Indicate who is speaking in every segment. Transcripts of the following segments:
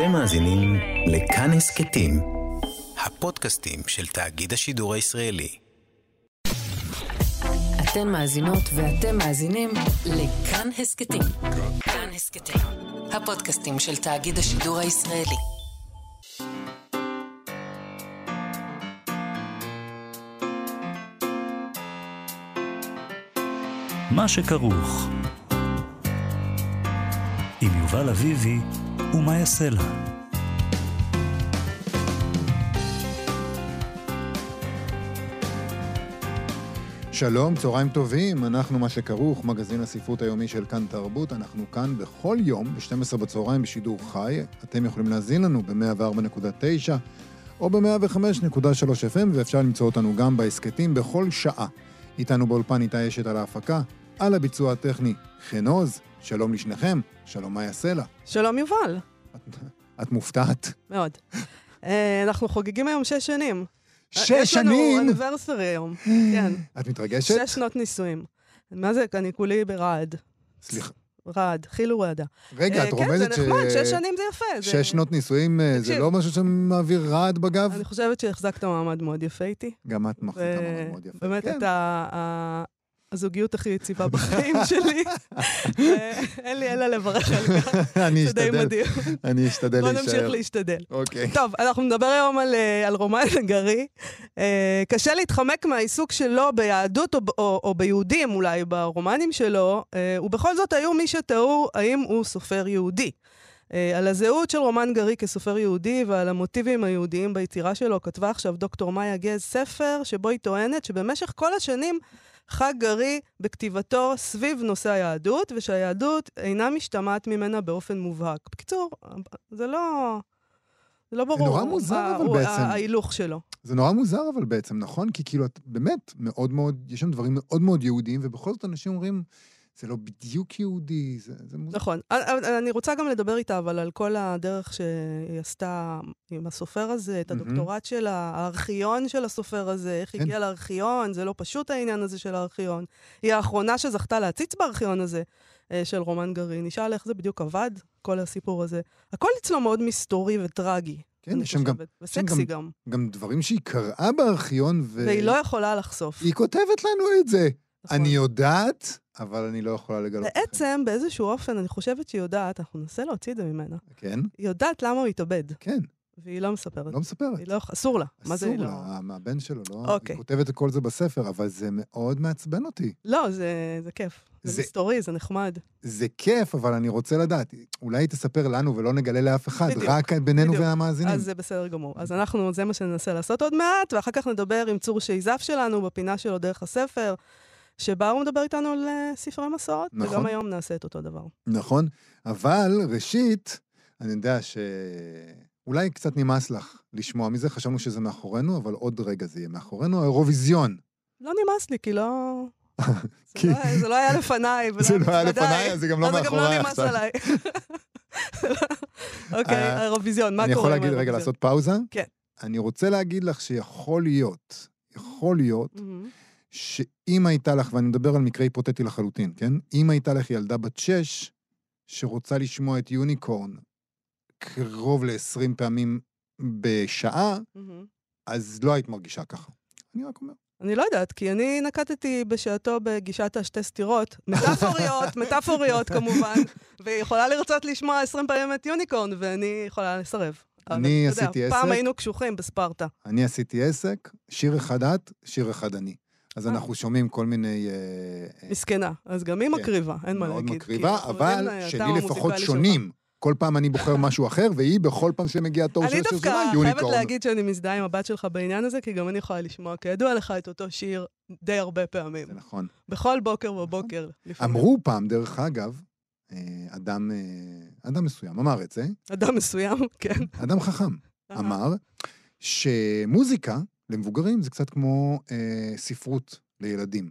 Speaker 1: אתם מאזינים לכאן הסכתים, הפודקאסטים של תאגיד השידור הישראלי.
Speaker 2: אתן מאזינות ואתם מאזינים לכאן הסכתים. כאן הסכתים, הפודקאסטים של תאגיד השידור הישראלי.
Speaker 3: מה שכרוך. עם יובל אביבי ומה יעשה לה.
Speaker 4: שלום, צהריים טובים, אנחנו מה שכרוך, מגזין הספרות היומי של כאן תרבות. אנחנו כאן בכל יום, ב-12 בצהריים בשידור חי. אתם יכולים להזין לנו ב-104.9 או ב-105.3 FM, ואפשר למצוא אותנו גם בהסכתים בכל שעה. איתנו באולפן איתי אשת על ההפקה, על הביצוע הטכני חן עוז. שלום לשניכם, שלום מאיה סלע.
Speaker 5: שלום יובל.
Speaker 4: את, את מופתעת?
Speaker 5: מאוד. אה, אנחנו חוגגים היום שש שנים.
Speaker 4: שש
Speaker 5: יש לנו
Speaker 4: שנים?
Speaker 5: אוניברסרי היום, כן.
Speaker 4: את מתרגשת?
Speaker 5: שש שנות נישואים. מה זה? אני כולי ברעד.
Speaker 4: סליחה.
Speaker 5: רעד, חיל ורעדה.
Speaker 4: רגע,
Speaker 5: אה,
Speaker 4: את רומזת ש...
Speaker 5: כן, זה נחמד, שש שנים זה יפה.
Speaker 4: שש שנות נישואים אה, זה. לא משהו שמעביר רעד בגב?
Speaker 5: אני חושבת שהחזקת מעמד מאוד יפה איתי.
Speaker 4: גם את מחזיקה מעמד מאוד יפה.
Speaker 5: באמת,
Speaker 4: כן.
Speaker 5: הזוגיות הכי יציבה בחיים שלי. ואין לי אלא לברך על כך.
Speaker 4: אני
Speaker 5: זה די
Speaker 4: אשתדל,
Speaker 5: מדהים.
Speaker 4: אני אשתדל
Speaker 5: בוא
Speaker 4: להישאר.
Speaker 5: נמשיך להשתדל.
Speaker 4: אוקיי.
Speaker 5: טוב, אנחנו נדבר היום על, אה, רומן נגרי. אה, קשה להתחמק מהעיסוק שלו ביהדות או, ביהודים אולי, ברומנים שלו, אה, ובכל זאת היו מי שתהו האם הוא סופר יהודי. על הזהות של רומן גרי כסופר יהודי ועל המוטיבים היהודיים ביצירה שלו כתבה עכשיו דוקטור מאיה גז ספר שבו היא טוענת שבמשך כל השנים חג גרי בכתיבתו סביב נושא היהדות, ושהיהדות אינה משתמעת ממנה באופן מובהק. בקיצור, זה לא... זה לא ברור.
Speaker 4: נורא מוזר,
Speaker 5: ה-
Speaker 4: אבל
Speaker 5: הוא-
Speaker 4: בעצם.
Speaker 5: ההילוך שלו.
Speaker 4: זה נורא מוזר אבל בעצם, נכון? כי כאילו, את באמת מאוד מאוד, יש שם דברים מאוד מאוד יהודיים, ובכל זאת אנשים אומרים, זה לא בדיוק יהודי, זה זה מוזר.
Speaker 5: נכון. אני- אני רוצה גם לדבר איתה, אבל על כל הדרך שהיא עשתה עם הסופר הזה, את. הדוקטורט שלה, הארכיון של הסופר הזה, איך
Speaker 4: כן.
Speaker 5: הגיע לארכיון, זה לא פשוט העניין הזה של הארכיון. היא האחרונה שזכתה להציץ בארכיון הזה אה, של רומן גרי. נשאל איך זה בדיוק עבד, כל הסיפור הזה. הכל אצלו מאוד מסתורי וטרגי.
Speaker 4: כן, יש שם גם-
Speaker 5: וסקסי
Speaker 4: גם-
Speaker 5: גם.
Speaker 4: גם דברים שהיא קראה בארכיון, ו...
Speaker 5: והיא לא יכולה לחשוף.
Speaker 4: היא כותבת לנו את זה.
Speaker 5: נכון.
Speaker 4: אני יודעת, אבל אני לא יכולה לגלות לכם.
Speaker 5: בעצם, באיזשהו אופן, אני חושבת שהיא יודעת, אנחנו ננסה להוציא את זה ממנה.
Speaker 4: כן,
Speaker 5: היא יודעת למה הוא התאבד,
Speaker 4: כן,
Speaker 5: והיא לא מספרת.
Speaker 4: לא מספרת.
Speaker 5: היא לא, אסור לה. מה זה
Speaker 4: אסור
Speaker 5: היא לא?
Speaker 4: לה, מהבן שלו, לא?
Speaker 5: אוקיי.
Speaker 4: היא כותבת את כל זה בספר, אבל זה מאוד מעצבן אותי.
Speaker 5: לא, זה, זה כיף. זה,
Speaker 4: זה-
Speaker 5: מסתורי, זה נחמד.
Speaker 4: זה כיף, אבל אני רוצה לדעת. אולי היא תספר לנו ולא נגלה לאף אחד,
Speaker 5: בדיוק,
Speaker 4: רק בינינו
Speaker 5: בדיוק.
Speaker 4: והמאזינים.
Speaker 5: אז זה בסדר גמור. אז אנחנו, זה מה שננסה לעשות עוד מעט, ואחר כך נדבר עם צור שייזף שלנו בפינה שלו דרך הספר, שבה הוא מדבר איתנו על אה, ספרי מסורת,
Speaker 4: נכון.
Speaker 5: וגם היום נעשה את אותו דבר.
Speaker 4: נכון, אבל ראשית, אני יודע ש... אולי קצת נמאס לך לשמוע מזה, חשבנו שזה מאחורינו, אבל עוד רגע זה יהיה מאחורינו, האירוויזיון.
Speaker 5: לא נמאס לי, כי לא... זה, לא, זה לא היה לפניי,
Speaker 4: זה לא היה
Speaker 5: לפניי,
Speaker 4: אז זה גם לא
Speaker 5: אז זה גם לא נמאס
Speaker 4: עכשיו.
Speaker 5: עליי. אוקיי,
Speaker 4: אה,
Speaker 5: האירוויזיון, מה
Speaker 4: אני
Speaker 5: קורה
Speaker 4: יכול
Speaker 5: עם
Speaker 4: להגיד, רגע? לעשות פאוזה?
Speaker 5: כן.
Speaker 4: אני רוצה להגיד לך שיכול להיות, יכול להיות. שאם הייתה לך, ואני מדבר על מקרה היפותטי לחלוטין, כן? אם הייתה לך ילדה בת שש שרוצה לשמוע את יוניקורן קרוב ל-20 פעמים בשעה,
Speaker 5: מהמם.
Speaker 4: אז לא היית מרגישה ככה. אני רק אומר.
Speaker 5: אני לא יודעת, כי אני נקטתי בשעתו בגישת השתי סתירות, מטאפוריות, מטאפוריות כמובן, והיא יכולה לרצות לשמוע 20 פעמים את יוניקורן, ואני יכולה לסרב.
Speaker 4: אני
Speaker 5: אתה יודע,
Speaker 4: עשיתי
Speaker 5: פעם
Speaker 4: עסק.
Speaker 5: היינו קשוחים בספרטה.
Speaker 4: אני עשיתי עסק, שיר אחד את, שיר אחד אני. אז
Speaker 5: אה.
Speaker 4: אנחנו שומעים כל מיני... אה, אה,
Speaker 5: מסכנה. אז גם היא
Speaker 4: כן.
Speaker 5: מקריבה, אין מה
Speaker 4: מאוד
Speaker 5: להגיד.
Speaker 4: מקריבה,
Speaker 5: כי אנחנו
Speaker 4: אבל שלי לפחות. שונים. כל פעם אני בוחר משהו אחר, והיא בכל פעם שמגיע תור
Speaker 5: אני
Speaker 4: של שיר
Speaker 5: דווקא
Speaker 4: שלה,
Speaker 5: חייבת
Speaker 4: יוניקורן.
Speaker 5: להגיד שאני מזדהה עם הבת שלך בעניין הזה, כי גם אני יכולה לשמוע, כידוע לך, את אותו שיר די הרבה פעמים.
Speaker 4: זה נכון.
Speaker 5: בכל בוקר ובוקר. לפעמים.
Speaker 4: אמרו פעם, דרך אגב, אדם, אדם מסוים אמר את זה,
Speaker 5: אדם מסוים, כן.
Speaker 4: אדם חכם, אמר שמוזיקה למבוגרים זה קצת כמו אה, ספרות לילדים.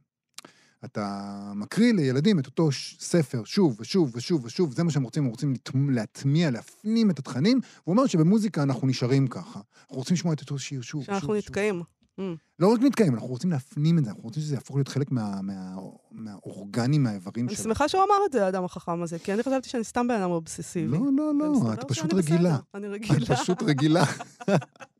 Speaker 4: אתה מקריא לילדים את אותו ספר שוב ושוב ושוב ושוב, זה מה שהם רוצים, הם רוצים להטמיע, להפנים את התכנים, והוא אומר שבמוזיקה אנחנו נשארים ככה. אנחנו רוצים לשמוע את אותו שיר שוב ושוב.
Speaker 5: שאנחנו. נתקעים. Mm.
Speaker 4: לא רק להתקיים, אנחנו רוצים להפנים את זה, אנחנו רוצים שזה יהפוך להיות חלק מה- מה- מהאורגנים, מהאיברים
Speaker 5: אני
Speaker 4: שלנו.
Speaker 5: שמחה שהוא אמר את זה, האדם החכם הזה, כי אני חשבתי שאני סתם בן אדם אובססיבי.
Speaker 4: לא, לא, לא, את פשוט רגילה.
Speaker 5: בסדר, אני
Speaker 4: את
Speaker 5: רגילה.
Speaker 4: פשוט רגילה.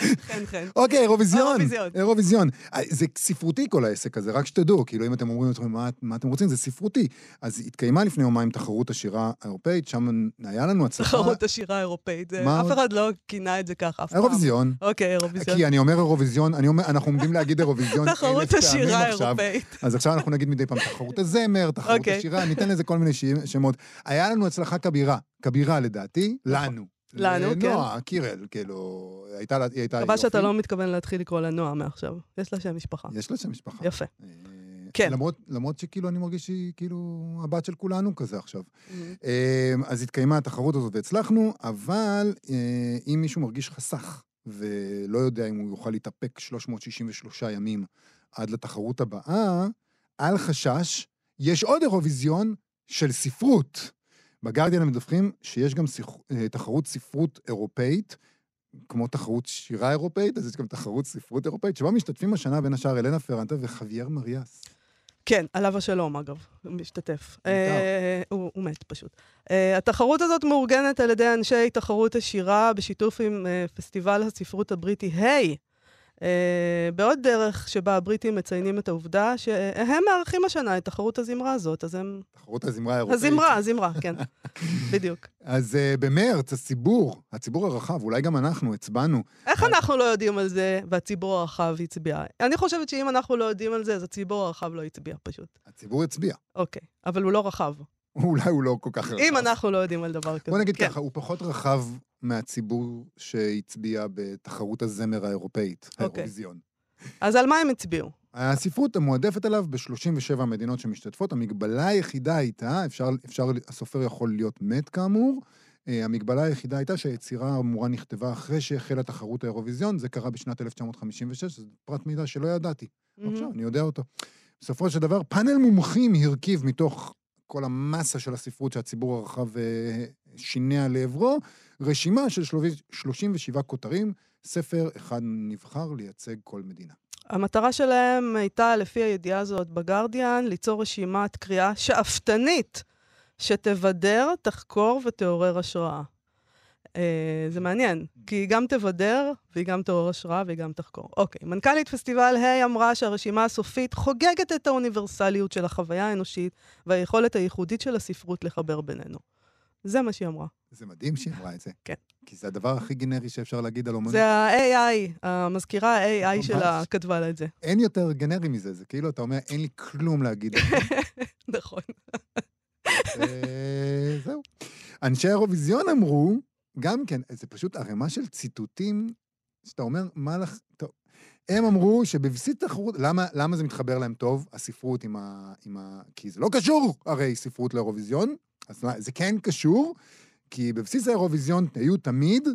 Speaker 5: חן חן.
Speaker 4: אוקיי, אירוויזיון.
Speaker 5: אירוויזיון.
Speaker 4: אה, זה ספרותי כל העסק הזה, רק שתדעו, כאילו אם אתם אומרים לעצמכם מה, מה אתם רוצים, זה ספרותי. אז התקיימה לפני יומיים תחרות השירה האירופאית, שם היה לנו הצלחה.
Speaker 5: תחרות השירה האירופאית. אף? אחד לא כינה את זה ככה אף פעם.
Speaker 4: אירוויזיון.
Speaker 5: אוקיי, אירוויזיון.
Speaker 4: כי אני אומר אירוויזיון, אני אומר, אנחנו עומדים להגיד אירוויזיון
Speaker 5: תחרות השירה. האירופאית.
Speaker 4: אז עכשיו אנחנו נגיד מדי פעם תחרות הזמר, תחרות
Speaker 5: אוקיי.
Speaker 4: השירה, ניתן לזה כל מיני שמות. היה לנו הצלחה כבירה, כבירה לדעתי, לנו.
Speaker 5: לנו, כן.
Speaker 4: לנועה קירל, כאילו, הייתה לה, היא הייתה
Speaker 5: מקווה שאתה
Speaker 4: יופי.
Speaker 5: לא מתכוון להתחיל לקרוא לה נועה מעכשיו. יש לה שם משפחה.
Speaker 4: יש לה שם משפחה.
Speaker 5: יפה.
Speaker 4: אה,
Speaker 5: כן.
Speaker 4: למרות, למרות שכאילו אני מרגיש שהיא כאילו הבת של כולנו כזה עכשיו.
Speaker 5: מהמם.
Speaker 4: אה, אז התקיימה התחרות הזאת והצלחנו, אבל אה, אם מישהו מרגיש חסך ולא יודע אם הוא יוכל להתאפק 363 ימים עד לתחרות הבאה, אל חשש, יש עוד אירוויזיון של ספרות. בגרדיאן הם מדווחים שיש גם שיח, אה, תחרות ספרות אירופאית, כמו תחרות שירה אירופאית, אז יש גם תחרות ספרות אירופאית, שבה משתתפים השנה בין השאר אלנה פרנטה וחוויאר מריאס.
Speaker 5: כן, עליו השלום, אגב, משתתף. אה, הוא הוא מת פשוט. אה, התחרות הזאת מאורגנת על ידי אנשי תחרות השירה בשיתוף עם אה, פסטיבל הספרות הבריטי היי. אה, בעוד דרך שבה הבריטים מציינים את העובדה שהם מארחים השנה את תחרות הזמרה הזאת, אז הם...
Speaker 4: תחרות הזמרה האירופאית.
Speaker 5: הזמרה, הזמרה, כן. בדיוק.
Speaker 4: אז uh, במרץ, הציבור, הציבור הרחב, אולי גם אנחנו, הצבענו.
Speaker 5: איך אנחנו לא יודעים על זה והציבור הרחב הצביע? אני חושבת שאם אנחנו לא יודעים על זה, אז הציבור הרחב לא הצביע פשוט.
Speaker 4: הציבור הצביע.
Speaker 5: אוקיי, אבל הוא לא רחב.
Speaker 4: אולי הוא לא כל כך רחב.
Speaker 5: אם אנחנו לא יודעים על דבר כזה.
Speaker 4: בוא נגיד
Speaker 5: כן.
Speaker 4: ככה, הוא פחות רחב מהציבור שהצביע בתחרות הזמר האירופאית,
Speaker 5: אוקיי.
Speaker 4: האירוויזיון.
Speaker 5: אז על מה הם הצביעו?
Speaker 4: הספרות המועדפת עליו ב-37 מדינות שמשתתפות. המגבלה היחידה הייתה, אפשר, אפשר, הסופר יכול להיות מת כאמור, אה, המגבלה היחידה הייתה שהיצירה האמורה נכתבה אחרי שהחלה תחרות האירוויזיון, זה קרה בשנת 1956, זה פרט מידע שלא ידעתי. עכשיו, אני יודע אותו. בסופו של דבר, פאנל מומחים הרכיב מתוך כל המסה של הספרות שהציבור הרחב אה, שינע לעברו, רשימה של 37 כותרים, ספר אחד נבחר לייצג כל מדינה.
Speaker 5: המטרה שלהם הייתה, לפי הידיעה הזאת בגרדיאן, ליצור רשימת קריאה שאפתנית, שתבדר, תחקור ותעורר השראה. אה, זה מעניין, כי היא גם תבדר, והיא גם תעורר השראה, והיא גם תחקור. אוקיי, מנכ"לית פסטיבל ה' אמרה שהרשימה הסופית חוגגת את האוניברסליות של החוויה האנושית והיכולת הייחודית של הספרות לחבר בינינו. זה מה שהיא אמרה.
Speaker 4: זה מדהים שהיא אמרה את זה.
Speaker 5: כן.
Speaker 4: כי זה הדבר הכי גנרי שאפשר להגיד על אומנות.
Speaker 5: זה ה-AI, המזכירה ה-AI
Speaker 4: ממש.
Speaker 5: שלה כתבה לה את זה.
Speaker 4: אין יותר גנרי מזה, זה כאילו, אתה אומר, אין לי כלום להגיד.
Speaker 5: נכון.
Speaker 4: אה, זהו. אנשי האירוויזיון אמרו, גם כן, זה פשוט ערימה של ציטוטים, שאתה אומר, מה לך... טוב. הם אמרו שבבסיס תחרות, למה, למה זה מתחבר להם טוב, הספרות עם ה, עם ה... כי זה לא קשור, הרי, ספרות לאירוויזיון, אז זה כן קשור, כי בבסיס האירוויזיון היו תמיד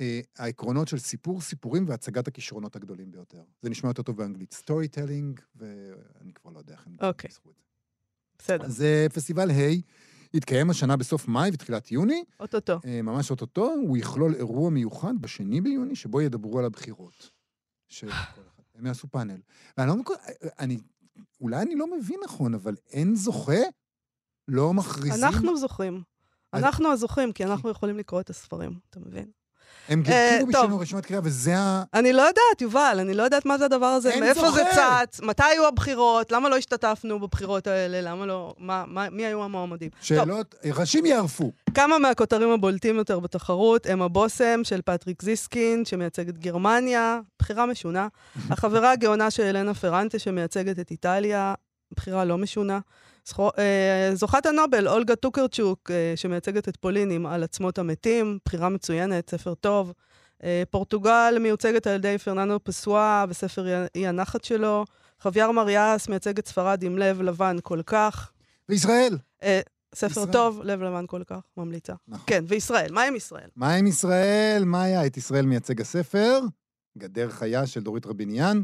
Speaker 4: אה, העקרונות של סיפור, סיפורים והצגת הכישרונות הגדולים ביותר. זה נשמע יותר טוב באנגלית, storytelling, ואני כבר לא יודע איך הם
Speaker 5: אוקיי.
Speaker 4: ניסחו את זה.
Speaker 5: בסדר,
Speaker 4: אז אה, פסטיבל ה' יתקיים השנה בסוף מאי ותחילת יוני,
Speaker 5: אוטוטו.
Speaker 4: אה, ממש אוטוטו, הוא יכלול אירוע מיוחד בשני ביוני, שבו ידברו על הבחירות. של כל אחד. הם יעשו פאנל. ואני לא מכל... אני... אולי אני לא מבין נכון, אבל אין זוכה? לא מכריזים?
Speaker 5: אנחנו זוכרים. אנחנו הזוכים, כי אנחנו יכולים לקרוא את הספרים, אתה מבין?
Speaker 4: הם
Speaker 5: אה,
Speaker 4: כאילו
Speaker 5: טוב.
Speaker 4: בשביל רשימת קריאה, וזה ה...
Speaker 5: אני לא יודעת, יובל, אני לא יודעת מה זה הדבר הזה, מאיפה זה. צץ, מתי היו הבחירות, למה לא השתתפנו בבחירות האלה, למה לא, מי היו המועמדים.
Speaker 4: שאלות, ראשים יערפו.
Speaker 5: כמה מהכותרים הבולטים יותר בתחרות הם הבושם של פטריק זיסקין, שמייצג את גרמניה, בחירה משונה. החברה הגאונה של אלנה פרנטה, שמייצגת את איטליה, בחירה לא משונה. זכו- אה, זוכת הנובל, אולגה טוקרצ'וק, אה, שמייצגת את פולין על עצמות המתים, בחירה מצוינת, ספר טוב. אה, פורטוגל מיוצגת על ידי פרננדו פסואה בספר אי- אי הנחת שלו. חוויאר מריאס מייצג את ספרד עם לב לבן כל כך.
Speaker 4: וישראל.
Speaker 5: אה, ספר
Speaker 4: ישראל.
Speaker 5: טוב, לב לבן כל כך, ממליצה.
Speaker 4: נכון.
Speaker 5: כן, וישראל, מה עם ישראל?
Speaker 4: מה עם ישראל? מה היה? את ישראל מייצג הספר, גדר חיה של דורית רביניאן,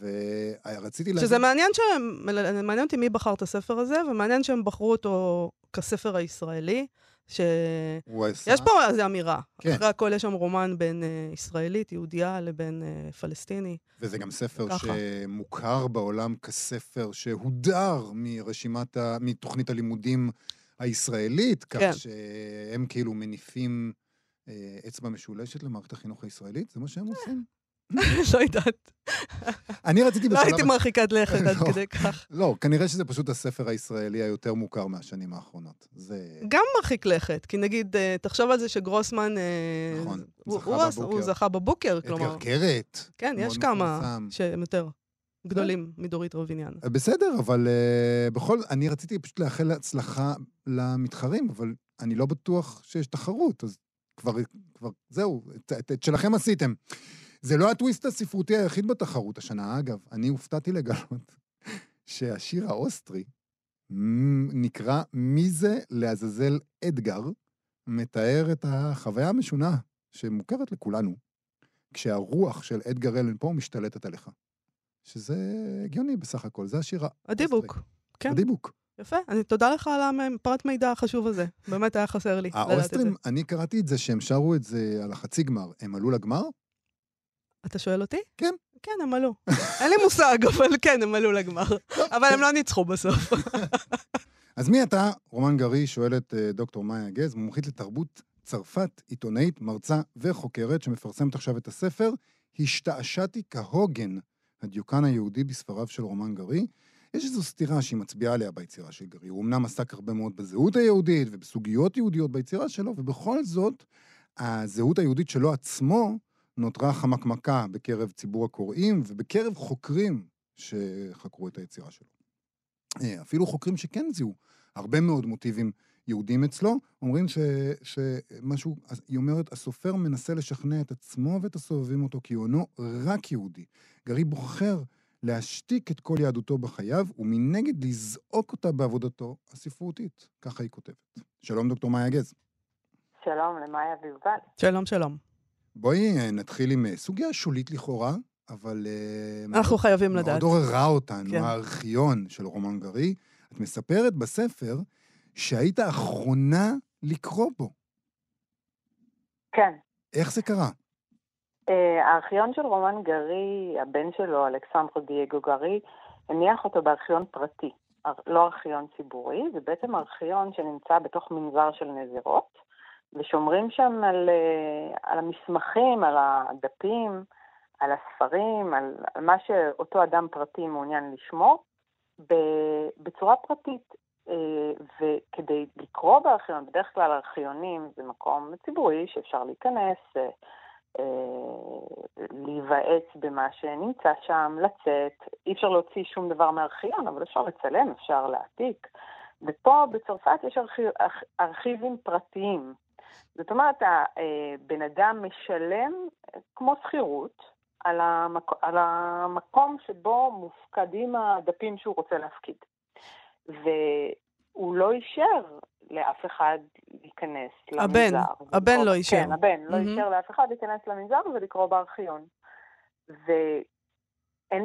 Speaker 4: ורציתי להגיד...
Speaker 5: שזה מעניין שהם, מעניין אותי מי בחר את הספר הזה, ומעניין שהם בחרו אותו כספר הישראלי.
Speaker 4: הוא עשה...
Speaker 5: פה איזו אמירה.
Speaker 4: כן.
Speaker 5: אחרי הכל יש שם רומן בין אה, ישראלית, יהודייה, לבין אה, פלסטיני.
Speaker 4: וזה גם ספר
Speaker 5: ככה.
Speaker 4: שמוכר בעולם כספר שהודר מרשימת, ה... מתוכנית הלימודים הישראלית, כך
Speaker 5: כן.
Speaker 4: שהם כאילו מניפים אה, אצבע משולשת למערכת החינוך הישראלית, זה מה שהם עושים.
Speaker 5: לא יודעת.
Speaker 4: אני רציתי
Speaker 5: לא
Speaker 4: בשלב...
Speaker 5: הייתי מרחיקת לכת עד
Speaker 4: לא.
Speaker 5: כדי כך.
Speaker 4: לא, כנראה שזה פשוט הספר הישראלי היותר מוכר מהשנים האחרונות. זה...
Speaker 5: גם מרחיק לכת, כי נגיד, אה, תחשוב על זה שגרוסמן... אה,
Speaker 4: נכון,
Speaker 5: הוא-
Speaker 4: זכה בבוקר.
Speaker 5: הוא זכה בבוקר, כלומר.
Speaker 4: אדגר קרת.
Speaker 5: כן, יש כמה. שהם יותר גדולים מדורית רביניאן.
Speaker 4: בסדר, אבל uh, בכל... אני רציתי פשוט לאחל הצלחה למתחרים, אבל אני לא בטוח שיש תחרות, אז כבר, כבר זהו, את, את, את שלכם עשיתם. זה לא הטוויסט הספרותי היחיד בתחרות השנה, אגב. אני הופתעתי לגלות שהשיר האוסטרי נקרא "מי זה לעזאזל אדגר", מתאר את החוויה המשונה שמוכרת לכולנו, כשהרוח של אדגר אלן פה משתלטת עליך. שזה הגיוני בסך הכל, זה השיר האוסטרי.
Speaker 5: הדיבוק. כן,
Speaker 4: הדיבוק.
Speaker 5: יפה. אני תודה לך על הפרט מידע החשוב הזה. באמת היה חסר לי לדעת את זה.
Speaker 4: האוסטרים, אני קראתי את זה שהם שרו את זה על החצי גמר. הם עלו לגמר?
Speaker 5: אתה שואל אותי?
Speaker 4: כן.
Speaker 5: כן, הם עלו. אין לי מושג, אבל כן, הם עלו לגמר. אבל הם לא ניצחו בסוף.
Speaker 4: אז מי אתה? רומן גרי שואל את אה, דוקטור מאיה גז, מומחית לתרבות צרפת, עיתונאית, מרצה וחוקרת, שמפרסמת עכשיו את הספר "השתעשעתי כהוגן, הדיוקן היהודי בספריו של רומן גרי". יש איזו סתירה שהיא מצביעה עליה ביצירה של גרי. הוא אמנם עסק הרבה מאוד בזהות היהודית ובסוגיות יהודיות ביצירה שלו, ובכל זאת, הזהות היהודית שלו עצמו נותרה חמקמקה בקרב ציבור הקוראים ובקרב חוקרים שחקרו את היצירה שלו. אה, אפילו חוקרים שכן זיהו הרבה מאוד מוטיבים יהודים אצלו, אומרים ש, שמשהו, היא אומרת, הסופר מנסה לשכנע את עצמו ואת הסובבים אותו כי הוא אינו רק יהודי. גרי בוחר להשתיק את כל יהדותו בחייו, ומנגד לזעוק אותה בעבודתו הספרותית. ככה היא כותבת. שלום, דוקטור מאיה גז.
Speaker 6: שלום למאיה ויובל.
Speaker 5: שלום, שלום.
Speaker 4: בואי אה, נתחיל עם אה, סוגיה שולית לכאורה, אבל... אה,
Speaker 5: אנחנו חייבים לדעת.
Speaker 4: מאוד עוררה אותנו,
Speaker 5: כן.
Speaker 4: הארכיון של רומן גרי. את מספרת בספר שהיית האחרונה לקרוא בו.
Speaker 6: כן.
Speaker 4: איך זה קרה?
Speaker 6: הארכיון של רומן גרי, הבן שלו, אלכסנדרו דייגו גרי, הניח אותו בארכיון פרטי, לא ארכיון ציבורי, זה בעצם ארכיון שנמצא בתוך מנזר של נזירות, ושומרים שם על, אה, על המסמכים, על הדפים, על הספרים, על, על מה שאותו אדם פרטי מעוניין לשמור, בצורה פרטית. אה, וכדי לקרוא בארכיון, בדרך כלל ארכיונים זה מקום ציבורי שאפשר להיכנס, אה, להיוועץ במה שנמצא שם, לצאת. אי אפשר להוציא שום דבר מארכיון, אבל אפשר לצלם, אפשר להעתיק. ופה בצרפת יש ארכיב, ארכ- ארכיבים פרטיים. זאת אומרת, הבן אדם משלם אה, כמו שכירות על, המק... על המקום שבו מופקדים הדפים שהוא רוצה להפקיד. והוא לא אישר לאף אחד להיכנס
Speaker 5: הבן,
Speaker 6: למנזר.
Speaker 5: הבן
Speaker 6: ולקרוא-
Speaker 5: לא אישר.
Speaker 6: כן, הבן לא
Speaker 5: מהמם.
Speaker 6: אישר לאף אחד להיכנס למנזר ולקרוא בארכיון. ואין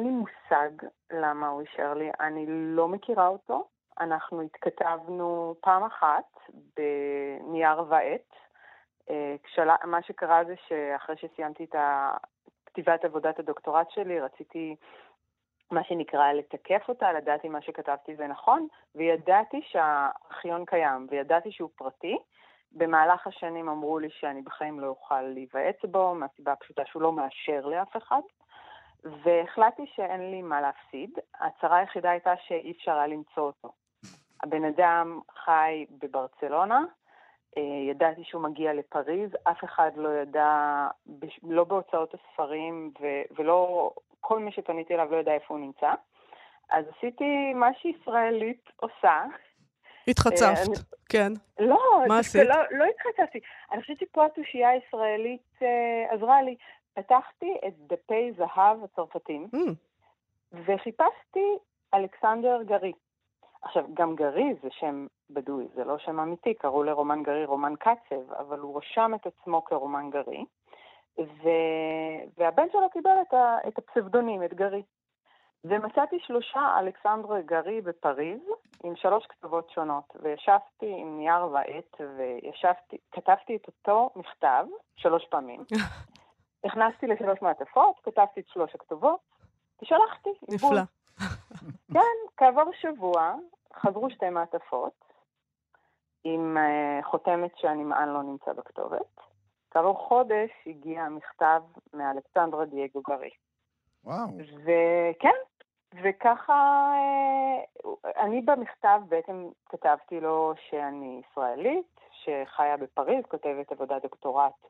Speaker 6: לי מושג למה הוא אישר לי, אני לא מכירה אותו. אנחנו התכתבנו פעם אחת בנייר ועט. אה, מה שקרה זה שאחרי שסיימתי את כתיבת עבודת הדוקטורט שלי, רציתי מה שנקרא לתקף אותה, לדעת אם מה שכתבתי זה נכון, וידעתי שהארכיון קיים, וידעתי שהוא פרטי. במהלך השנים אמרו לי שאני בחיים לא אוכל להיוועץ בו, מהסיבה הפשוטה שהוא לא מאשר לאף אחד, והחלטתי שאין לי מה להפסיד. ההצהרה היחידה הייתה שאי אפשר היה למצוא אותו. הבן אדם חי בברצלונה, אה, ידעתי שהוא מגיע לפריז, אף אחד לא ידע, לא בהוצאות הספרים ו- ולא, כל מי שפניתי אליו לא ידע איפה הוא נמצא. אז עשיתי מה שישראלית עושה. אה,
Speaker 5: התחצפת,
Speaker 6: אני-
Speaker 5: כן.
Speaker 6: לא,
Speaker 5: מה עשית?
Speaker 6: לא, לא התחצפתי. אני חושבת שפה התושייה הישראלית אה, עזרה לי. פתחתי את דפי זהב הצרפתים,
Speaker 5: Mm,
Speaker 6: וחיפשתי אלכסנדר גרי. עכשיו, גם גרי זה שם בדוי, זה לא שם אמיתי, קראו לרומן גרי רומן קצב, אבל הוא רשם את עצמו כרומן גרי, ו... והבן שלו קיבל את, ה... את הפסבדונים, את גרי. ומצאתי שלושה אלכסנדרה גרי בפריז, עם שלוש כתובות שונות, וישבתי עם נייר ועט, וישבתי, כתבתי את אותו מכתב שלוש פעמים. הכנסתי לשלוש מעטפות, כתבתי את שלוש הכתובות, ושלחתי.
Speaker 5: נפלא.
Speaker 6: כן, כעבור שבוע חזרו שתי מעטפות, עם uh, חותמת שהנמען לא נמצא בכתובת. כעבור חודש הגיע המכתב מאלכסנדרה דייגו גרי.
Speaker 4: וואו.
Speaker 6: וכן, וככה אה, אני במכתב בעצם כתבתי לו שאני ישראלית, שחיה בפריז, כותבת עבודת דוקטורט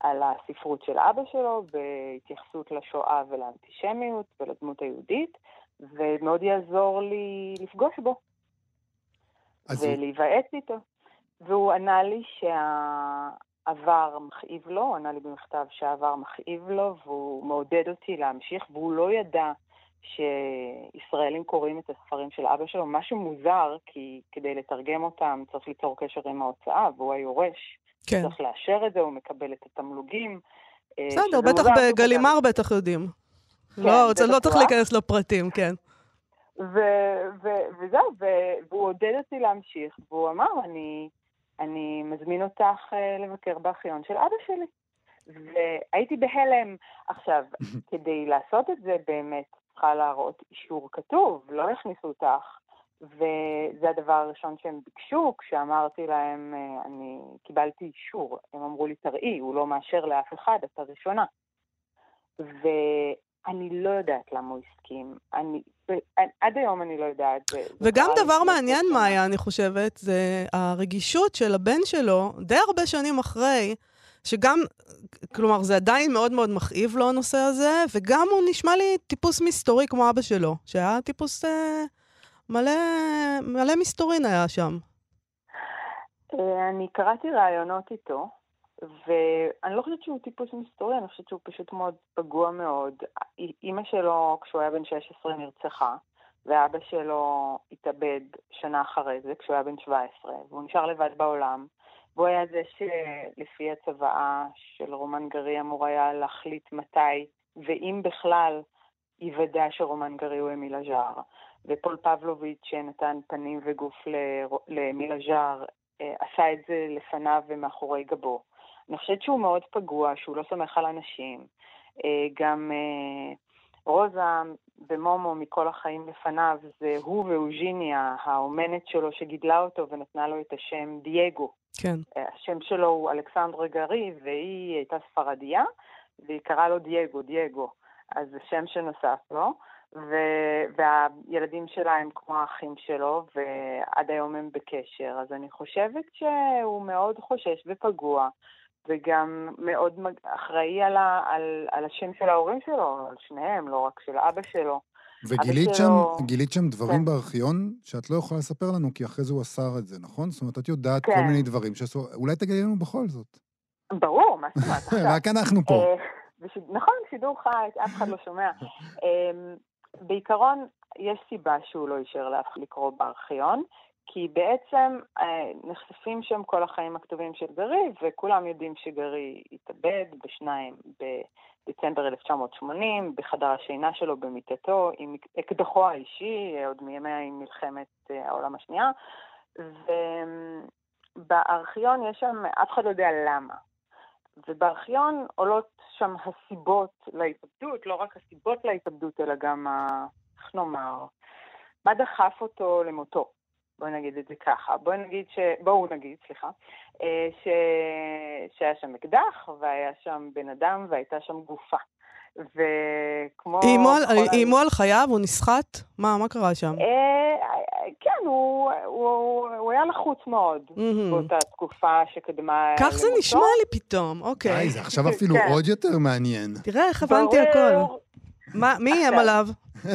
Speaker 6: על הספרות של אבא שלו, בהתייחסות לשואה ולאנטישמיות ולדמות היהודית, ומאוד יעזור לי לפגוש בו
Speaker 4: אז הוא-
Speaker 6: ולהיוועץ איתו. והוא ענה לי שהעבר מכאיב לו, הוא ענה לי במכתב שהעבר מכאיב לו, והוא מעודד אותי להמשיך, והוא לא ידע שישראלים קוראים את הספרים של אבא שלו, משהו מוזר, כי כדי לתרגם אותם צריך ליצור קשר עם ההוצאה, והוא היורש.
Speaker 5: כן.
Speaker 6: צריך לאשר את זה, הוא מקבל את התמלוגים. אה,
Speaker 5: בסדר, בטח בגלימר בטח יודעים.
Speaker 6: כן,
Speaker 5: לא, זה לא
Speaker 6: בטח
Speaker 5: צריך
Speaker 6: לא.
Speaker 5: להיכנס לפרטים, כן.
Speaker 6: ו- ו- וזהו, ו- והוא עודד אותי להמשיך, והוא אמר, אני, אני מזמין אותך אה, לבקר בארכיון של אבא שלי. והייתי בהלם. עכשיו, כדי לעשות את זה באמת צריכה להראות אישור כתוב, לא יכניסו אותך. וזה הדבר הראשון שהם ביקשו, כשאמרתי להם, אה, אני קיבלתי אישור. הם אמרו לי, תראי, הוא לא מאשר לאף אחד, את הראשונה. ואני לא יודעת למה הוא הסכים. אני, עד היום אני לא יודעת.
Speaker 5: וגם דבר מעניין. מאיה, אני חושבת, זה הרגישות של הבן שלו, די הרבה שנים אחרי, שגם, כלומר, זה עדיין מאוד מאוד מכאיב לו הנושא הזה, וגם הוא נשמע לי טיפוס מסתורי כמו אבא שלו, שהיה טיפוס אה, מלא, מלא מסתורין היה שם.
Speaker 6: אה, אני קראתי ראיונות איתו, ואני לא חושבת שהוא טיפוס מסתורי, אני חושבת שהוא פשוט מאוד פגוע מאוד. אימא שלו, כשהוא היה בן 16, נרצחה, ואבא שלו התאבד שנה אחרי זה, כשהוא היה בן 17, והוא נשאר לבד בעולם. והוא היה זה שלפי הצוואה של רומן גרי אמור היה להחליט מתי, ואם בכלל, יוודא שרומן גרי הוא אמיל אג'אר. ופול פבלוביץ' שנתן פנים וגוף לר- לאמיל אג'אר, אה, עשה את זה לפניו ומאחורי גבו. אני חושבת שהוא מאוד פגוע, שהוא לא סומך על אנשים. אה, גם אה, רוזה במומו מכל החיים לפניו, זה הוא ואוג'יניה, האומנת שלו שגידלה אותו ונתנה לו את השם דייגו.
Speaker 5: כן.
Speaker 6: אה, השם שלו הוא אלכסנדרה גרי, והיא הייתה ספרדיה, והיא קראה לו דייגו, דייגו. אז זה שם שנוסף לו. ו- והילדים שלה הם כמו האחים שלו, ועד היום הם בקשר. אז אני חושבת שהוא מאוד חושש ופגוע, וגם מאוד מג- אחראי על, ה- על, על השם של ההורים שלו, על שניהם, לא רק של אבא שלו.
Speaker 4: וגילית שם,
Speaker 6: שלו-
Speaker 4: גילית שם דברים
Speaker 6: כן.
Speaker 4: בארכיון שאת לא יכולה לספר לנו, כי אחרי זה הוא אסר את זה, נכון? זאת אומרת, את יודעת כל
Speaker 6: כן.
Speaker 4: מיני דברים שעשו... אולי תגידי לנו בכל זאת.
Speaker 6: ברור, מה זאת אומרת?
Speaker 4: רק אנחנו פה.
Speaker 6: אה, בש- נכון, שידור חי, אף אחד לא שומע. אה, בעיקרון, יש סיבה שהוא לא אישר לאף לקרוא בארכיון, כי בעצם אה, נחשפים שם כל החיים הכתובים של גרי, וכולם יודעים שגרי התאבד בשניים בדצמבר 1980, בחדר השינה שלו במיטתו, עם אקדחו האישי, עוד מימי מלחמת אה, העולם השנייה. ובארכיון יש שם, אף אחד לא יודע למה. ובארכיון עולות שם הסיבות להתאבדות, לא רק הסיבות להתאבדות, אלא גם. איך נאמר, מה דחף אותו למותו. בואי נגיד את זה ככה. בואי נגיד ש... בואו נגיד, סליחה, אה, ש... שהיה שם אקדח, והיה שם בן אדם, והייתה שם גופה. וכמו...
Speaker 5: איימו על- איימו על חייו? הוא נסחט? מה, מה קרה שם?
Speaker 6: אה, כן, הוא, הוא, הוא היה לחוץ מאוד
Speaker 5: מהמם.
Speaker 6: באותה תקופה שקדמה
Speaker 5: כך זה
Speaker 6: למותו.
Speaker 5: נשמע לי פתאום, אוקיי.
Speaker 4: די, זה עכשיו אפילו
Speaker 6: כן.
Speaker 4: עוד יותר מעניין.
Speaker 5: תראה איך הבנתי הכל. מה, מי איים. עליו?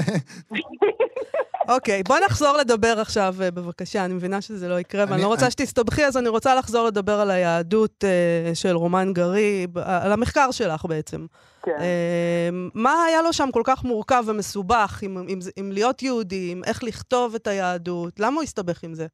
Speaker 5: אוקיי, בוא נחזור לדבר עכשיו, אה, בבקשה. אני מבינה שזה לא יקרה, ואני
Speaker 4: אני-
Speaker 5: לא רוצה שתסתבכי, אז אני רוצה לחזור לדבר על היהדות אה, של רומן גרי, ב- על המחקר שלך בעצם.
Speaker 6: כן.
Speaker 5: אה, מה היה לו שם כל כך מורכב ומסובך, עם, עם, עם להיות יהודי, עם איך לכתוב את היהדות? למה הוא הסתבך עם זה?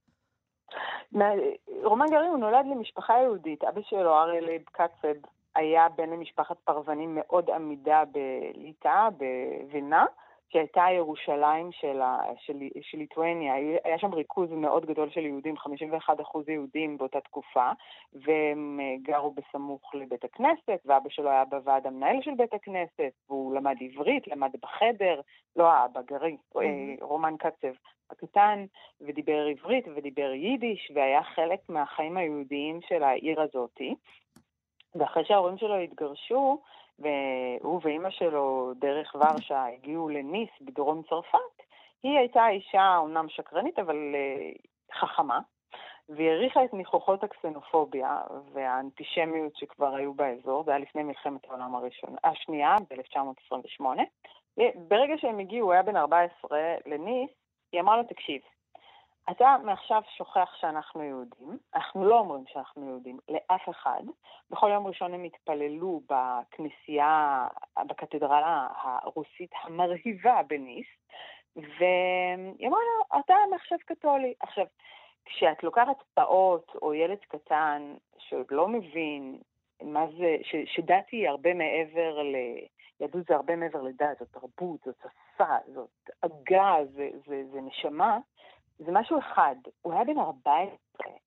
Speaker 6: רומן גרי הוא נולד למשפחה יהודית. אבא שלו, אריה לייב קצב, היה בן למשפחת פרוונים מאוד עמידה בליטא, בווילנה, שהייתה ירושלים של, ה, של, של ליטואניה. היה שם ריכוז מאוד גדול של יהודים, 51% יהודים באותה תקופה, והם אה, גרו בסמוך לבית הכנסת, ואבא שלו היה בוועד המנהל של בית הכנסת, והוא למד עברית, למד בחדר, לא האבא, גרי, mm-hmm. רומן קצב הקטן, ודיבר עברית ודיבר יידיש, והיה חלק מהחיים היהודיים של העיר הזאתי. ואחרי שההורים שלו התגרשו, והוא ואימא שלו דרך ורשה הגיעו לניס בדרום צרפת, היא הייתה אישה אומנם שקרנית, אבל uh, חכמה, והיא העריכה את ניחוחות הקסנופוביה והאנטישמיות שכבר היו באזור, זה היה לפני מלחמת העולם הראשון, השנייה, ב-1928. ברגע שהם הגיעו, הוא היה בן 14 לניס, היא אמרה לו, תקשיב, אתה מעכשיו שוכח שאנחנו יהודים, אנחנו לא אומרים שאנחנו יהודים לאף אחד. בכל יום ראשון הם התפללו בכנסייה, בקתדרלה הרוסית המרהיבה בניס, והיא אמרה לו, אתה מעכשיו קתולי. עכשיו, כשאת לוקחת פעוט או ילד קטן שעוד לא מבין מה זה, ש, שדת היא הרבה מעבר ל... יהדות זה הרבה מעבר לדת, זאת תרבות, זאת שפה, זאת עגה, זה, זה, זה נשמה, זה משהו אחד, הוא היה בן 14,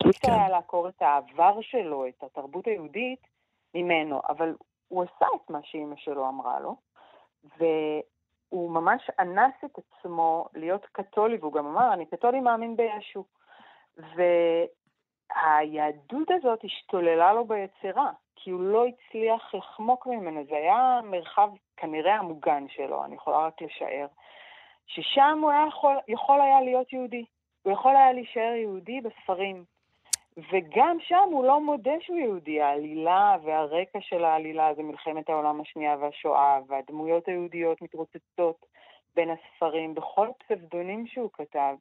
Speaker 6: אי אפשר כן. היה לעקור את העבר שלו, את התרבות היהודית, ממנו, אבל הוא עשה את מה שאימא שלו אמרה לו, והוא ממש אנס את עצמו להיות קתולי, והוא גם אמר, אני קתולי מאמין בישו. והיהדות הזאת השתוללה לו ביצירה, כי הוא לא הצליח לחמוק ממנה, זה היה מרחב כנראה המוגן שלו, אני יכולה רק לשער, ששם הוא היה יכול, יכול היה להיות יהודי. הוא יכול היה להישאר יהודי בספרים. וגם שם הוא לא מודה שהוא יהודי. העלילה והרקע של העלילה זה מלחמת העולם השנייה והשואה, והדמויות היהודיות מתרוצצות בין הספרים בכל פסבדונים שהוא כתב.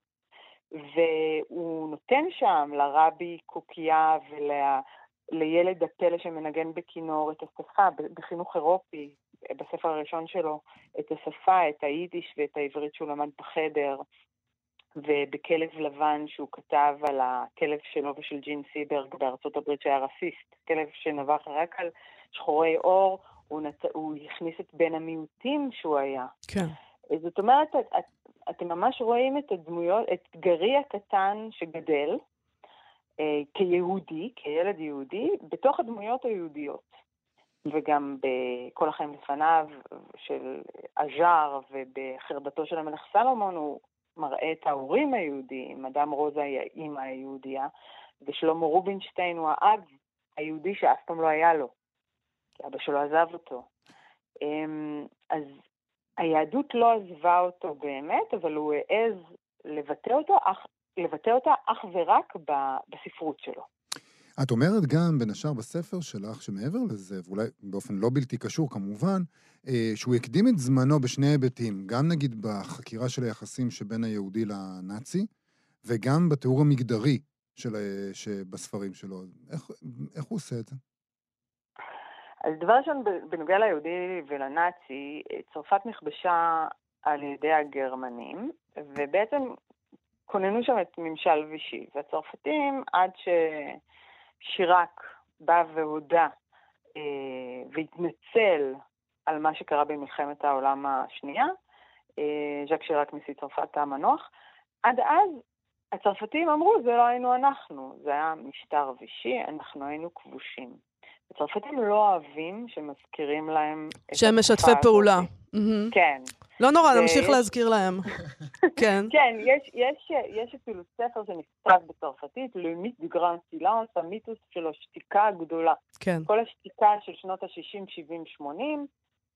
Speaker 6: והוא נותן שם לרבי קוקיה ולילד הפלא שמנגן בכינור את השפה, בחינוך אירופי, בספר הראשון שלו, את השפה, את היידיש ואת העברית שהוא למד בחדר. ובכלב לבן שהוא כתב על הכלב שלו ושל ג'ין סיברג בארצות הברית שהיה רסיסט, כלב שנבח רק על שחורי עור, הוא, נת... הוא הכניס את בין המיעוטים שהוא היה.
Speaker 5: כן.
Speaker 6: זאת אומרת, את, את, אתם ממש רואים את הדמויות, את גרי הקטן שגדל אה, כיהודי, כילד יהודי, בתוך הדמויות היהודיות. וגם בכל החיים לפניו של אג'אר ובחרבתו של המלך סלומון הוא מראה את ההורים היהודיים, אדם רוזה היא האימא היהודייה, ושלמה רובינשטיין הוא האב היהודי שאף פעם לא היה לו, כי אבא שלו עזב אותו. אמ, אז היהדות לא עזבה אותו באמת, אבל הוא העז לבטא, אותו, לבטא אותה אך ורק בספרות שלו.
Speaker 4: את אומרת גם, בין השאר בספר שלך, שמעבר לזה, ואולי באופן לא בלתי קשור כמובן, אה, שהוא הקדים את זמנו בשני היבטים, גם נגיד בחקירה של היחסים שבין היהודי לנאצי, וגם בתיאור המגדרי של, אה, שבספרים שלו. איך, איך הוא עושה את זה?
Speaker 6: אז דבר ראשון, בנוגע ליהודי ולנאצי, צרפת נכבשה על ידי הגרמנים, ובעצם כוננו שם את ממשל וישי. והצרפתים, עד ששיראק בא והודה אה, והתנצל על מה שקרה במלחמת העולם השנייה, אה, ז'אק שיראק נשיא צרפת המנוח. עד אז הצרפתים אמרו, זה לא היינו אנחנו, זה היה משטר וישי, אנחנו היינו כבושים. הצרפתים לא אוהבים שמזכירים להם
Speaker 5: שהם משתפי פעולה.
Speaker 6: Mm-hmm. כן.
Speaker 5: לא נורא. נמשיך להזכיר להם. כן.
Speaker 6: כן, יש, יש, יש אפילו ספר שנכתב בצרפתית, למיט גרן סילאנס, המיתוס של השתיקה הגדולה.
Speaker 5: כן.
Speaker 6: כל השתיקה של שנות ה-60, 70, 80,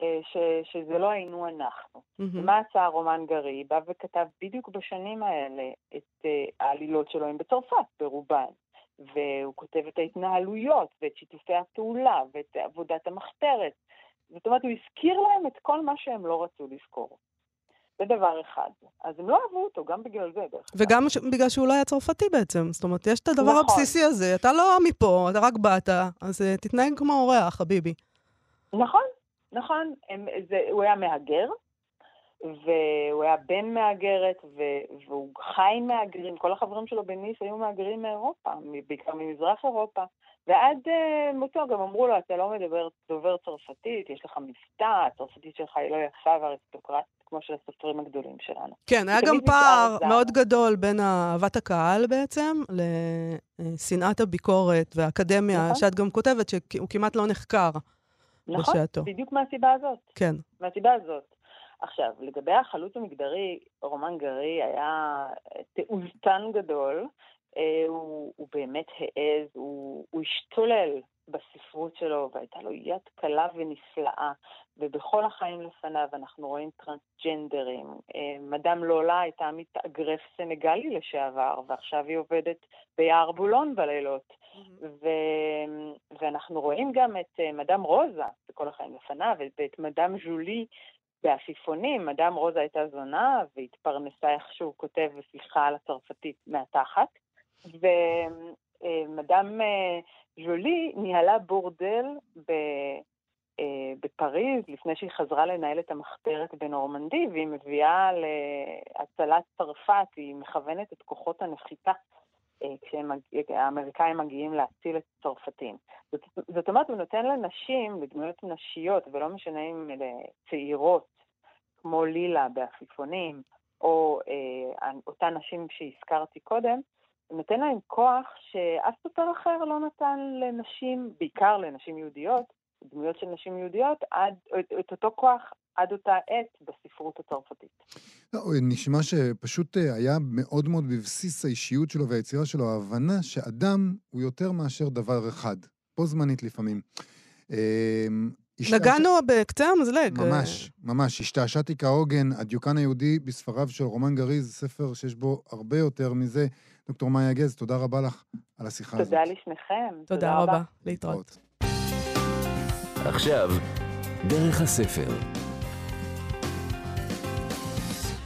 Speaker 6: אה, ש, שזה לא היינו אנחנו. Mm-hmm. ומה עשה הרומן גרי? בא וכתב בדיוק בשנים האלה את uh, העלילות שלו הם בצרפת, ברובן. והוא כותב את ההתנהלויות, ואת שיתופי הפעולה, ואת עבודת המחתרת. זאת אומרת, הוא הזכיר להם את כל מה שהם לא רצו לזכור. זה דבר אחד. אז הם לא אהבו אותו, גם בגלל זה, דרך
Speaker 5: אגב. וגם ש... בגלל שהוא לא היה צרפתי בעצם. זאת אומרת, יש את הדבר נכון. הבסיסי הזה, אתה לא מפה, אתה רק באת, אז uh, תתנהג כמו אורח, חביבי.
Speaker 6: נכון, נכון. הם, זה, הוא היה מהגר, והוא היה בן מהגרת, ו- והוא חי עם מהגרים. כל החברים שלו בניס היו מהגרים מאירופה, בעיקר ממזרח אירופה, ועד uh, מותו גם אמרו לו, אתה לא מדבר, דובר צרפתית, יש לך מבטא, הצרפתית שלך היא לא יפה ואריסטוקרטית כמו של הסופרים הגדולים שלנו.
Speaker 5: כן, היה גם פער מאוד גדול בין אהבת הקהל בעצם לשנאת הביקורת והאקדמיה, נכון. שאת גם כותבת שהוא כמעט לא נחקר
Speaker 6: נכון, בשעתו. נכון, בדיוק מהסיבה הזאת.
Speaker 5: כן.
Speaker 6: מהסיבה הזאת. עכשיו, לגבי החלוץ המגדרי, רומן גרי היה תעוזתן גדול. אה, הוא, הוא באמת העז, הוא, הוא השתולל בספרות שלו, והייתה לו יד קלה ונפלאה, ובכל החיים לפניו אנחנו רואים טרנסג'נדרים. אה, מדאם לולה הייתה מתאגרף סנגלי לשעבר, ועכשיו היא עובדת ביער בולון בלילות. Mm-hmm. ו... ואנחנו רואים גם את אה, מדאם רוזה בכל החיים לפניו, ואת מדאם ז'ולי בעפיפונים. מדאם רוזה הייתה זונה והתפרנסה איך שהוא כותב בשיחה על הצרפתית מהתחת. ומדאם אה, ז'ולי ניהלה בורדל ב... אה, בפריז, לפני שהיא חזרה לנהל את המחתרת בנורמנדי, והיא מביאה להצלת צרפת, היא מכוונת את כוחות הנחיתה אה, כשהאמריקאים מגיעים להציל את הצרפתים. זאת, זאת אומרת, הוא נותן לנשים, לדמויות נשיות, ולא משנה אם אלה צעירות, כמו לילה בעפיפונים, או אה, אותן נשים שהזכרתי קודם, נותן להם כוח שאף סופר אחר לא נתן לנשים, בעיקר לנשים יהודיות, דמויות של נשים יהודיות, עד, את, את אותו כוח עד אותה עת בספרות הצרפתית.
Speaker 4: לא, נשמע שפשוט אה, היה מאוד מאוד בבסיס האישיות שלו והיצירה שלו, ההבנה שאדם הוא יותר מאשר דבר אחד, בו זמנית לפעמים.
Speaker 5: אמ, נגענו בקצה המזלג.
Speaker 4: ממש, ממש. השתעשעתי כהוגן, הדיוקן היהודי בספריו של רומן גריז, ספר שיש בו הרבה יותר מזה. דוקטור מאיה גז, תודה רבה לך על השיחה
Speaker 6: הזאת. תודה לשניכם.
Speaker 5: תודה רבה. להתראות.
Speaker 1: עכשיו, דרך הספר.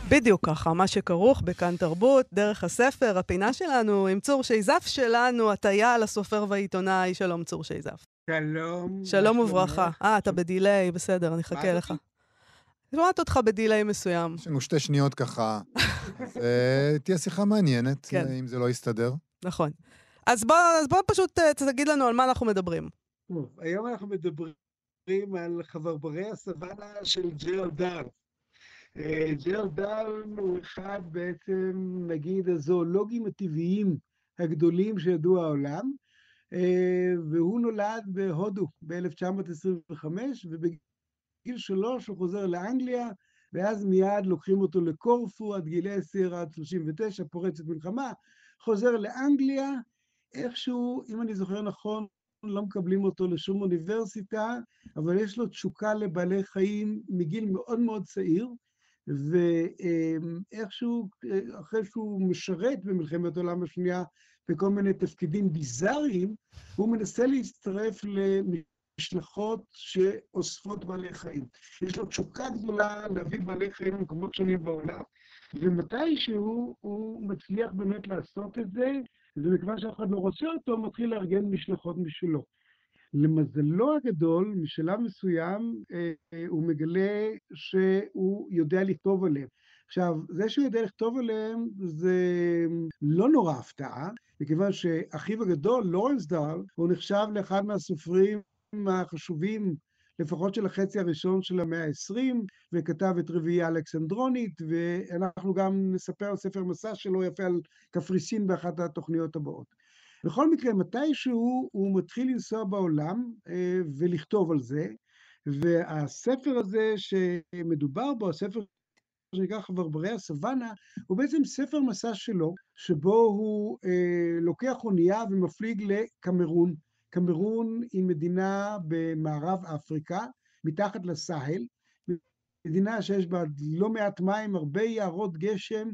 Speaker 5: בדיוק ככה, מה שכרוך בכאן תרבות, דרך הספר, הפינה שלנו עם צור שייזף שלנו, הטיה לסופר והעיתונאי, שלום צור שייזף.
Speaker 7: שלום.
Speaker 5: שלום וברכה. אה, אתה בדיליי, בסדר, אני אחכה לך. שומעת אותך בדיליי מסוים.
Speaker 4: יש לנו שתי שניות ככה. אה, תהיה שיחה מעניינת, כן. אם זה לא יסתדר.
Speaker 5: נכון. אז בוא, אז בוא פשוט אה, תגיד לנו על מה אנחנו מדברים.
Speaker 7: טוב, היום אנחנו מדברים על חברברי הסוואנה של ג'רל דארל. אה, ג'רל דארל הוא אחד בעצם, נגיד, הזואולוגים הטבעיים הגדולים שידעו העולם, והוא נולד בהודו ב-1925, ובגיל גיל שלוש הוא חוזר לאנגליה, ואז מיד לוקחים אותו לקורפו עד גיל עשר עד שלושים ותשע, פורצת מלחמה, חוזר לאנגליה, איכשהו, אם אני זוכר נכון, לא מקבלים אותו לשום אוניברסיטה, אבל יש לו תשוקה לבעלי חיים מגיל מאוד מאוד צעיר, ואיכשהו, אחרי שהוא משרת במלחמת העולם השנייה בכל מיני תפקידים ביזאריים, הוא מנסה להצטרף משלחות שאוספות בעלי חיים. יש לו תשוקה גדולה להביא בעלי חיים למקומות שונים בעולם, ומתישהו הוא מצליח באמת לעשות את זה, ומכיוון שאף אחד לא רוצה אותו, הוא מתחיל לארגן משלחות משלו. למזלו הגדול, משלב מסוים, אה, הוא מגלה שהוא יודע לכתוב עליהם. עכשיו, זה שהוא יודע לכתוב עליהם זה לא נורא הפתעה, מכיוון שאחיו הגדול, לורנס דארל, הוא נחשב לאחד מהסופרים החשובים, לפחות של החצי הראשון של המאה ה-20, וכתב את רביעייה אלכסנדרונית, ואנחנו גם נספר על ספר מסע שלו יפה על קפריסין באחת התוכניות הבאות. בכל מקרה, מתישהו הוא מתחיל לנסוע בעולם אה, ולכתוב על זה, והספר הזה שמדובר בו, הספר שנקרא חברברי הסוואנה, הוא בעצם ספר מסע שלו, שבו הוא אה, לוקח אונייה ומפליג לקמרון. קמרון היא מדינה במערב אפריקה, מתחת לסאהל, מדינה שיש בה לא מעט מים, הרבה יערות גשם